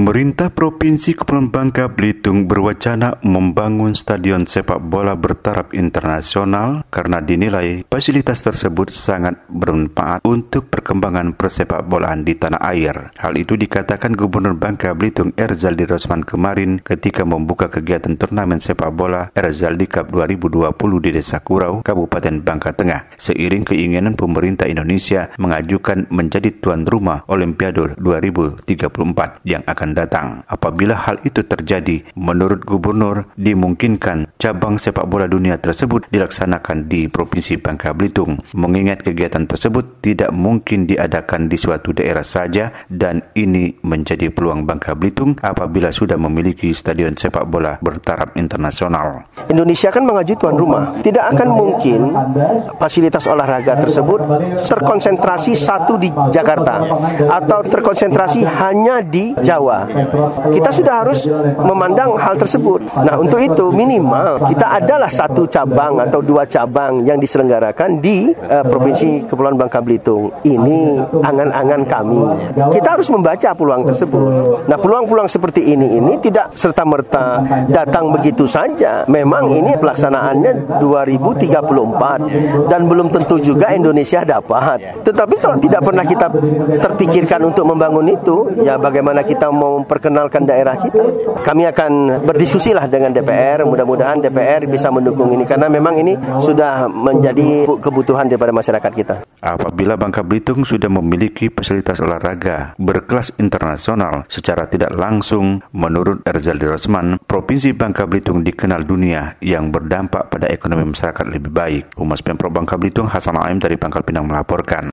Pemerintah Provinsi Kepulauan Bangka Belitung berwacana membangun stadion sepak bola bertaraf internasional karena dinilai fasilitas tersebut sangat bermanfaat untuk perkembangan persepak bolaan di tanah air. Hal itu dikatakan Gubernur Bangka Belitung Erzaldi Rosman kemarin ketika membuka kegiatan turnamen sepak bola Erzaldi Cup 2020 di Desa Kurau, Kabupaten Bangka Tengah, seiring keinginan pemerintah Indonesia mengajukan menjadi tuan rumah Olimpiade 2034 yang akan akan datang. Apabila hal itu terjadi, menurut gubernur dimungkinkan cabang sepak bola dunia tersebut dilaksanakan di Provinsi Bangka Belitung. Mengingat kegiatan tersebut tidak mungkin diadakan di suatu daerah saja dan ini menjadi peluang Bangka Belitung apabila sudah memiliki stadion sepak bola bertaraf internasional. Indonesia kan mengajukan tuan rumah. Tidak akan mungkin fasilitas olahraga tersebut terkonsentrasi satu di Jakarta atau terkonsentrasi hanya di Jawa. Kita sudah harus memandang hal tersebut. Nah, untuk itu minimal kita adalah satu cabang atau dua cabang yang diselenggarakan di uh, Provinsi Kepulauan Bangka Belitung. Ini angan-angan kami. Kita harus membaca peluang tersebut. Nah, peluang-peluang seperti ini ini tidak serta-merta datang begitu saja. Memang ini pelaksanaannya 2034 dan belum tentu juga Indonesia dapat. Tetapi kalau tidak pernah kita terpikirkan untuk membangun itu, ya bagaimana kita mau memperkenalkan daerah kita. Kami akan berdiskusi lah dengan DPR. Mudah-mudahan DPR bisa mendukung ini karena memang ini sudah menjadi kebutuhan daripada masyarakat kita. Apabila Bangka Belitung sudah memiliki fasilitas olahraga berkelas internasional secara tidak langsung, menurut Erzaldi Rosman, Provinsi Bangka Belitung dikenal dunia yang berdampak pada ekonomi masyarakat lebih baik. Humas Pemprov Bangka Belitung Hasan Aim dari Pangkal Pinang melaporkan.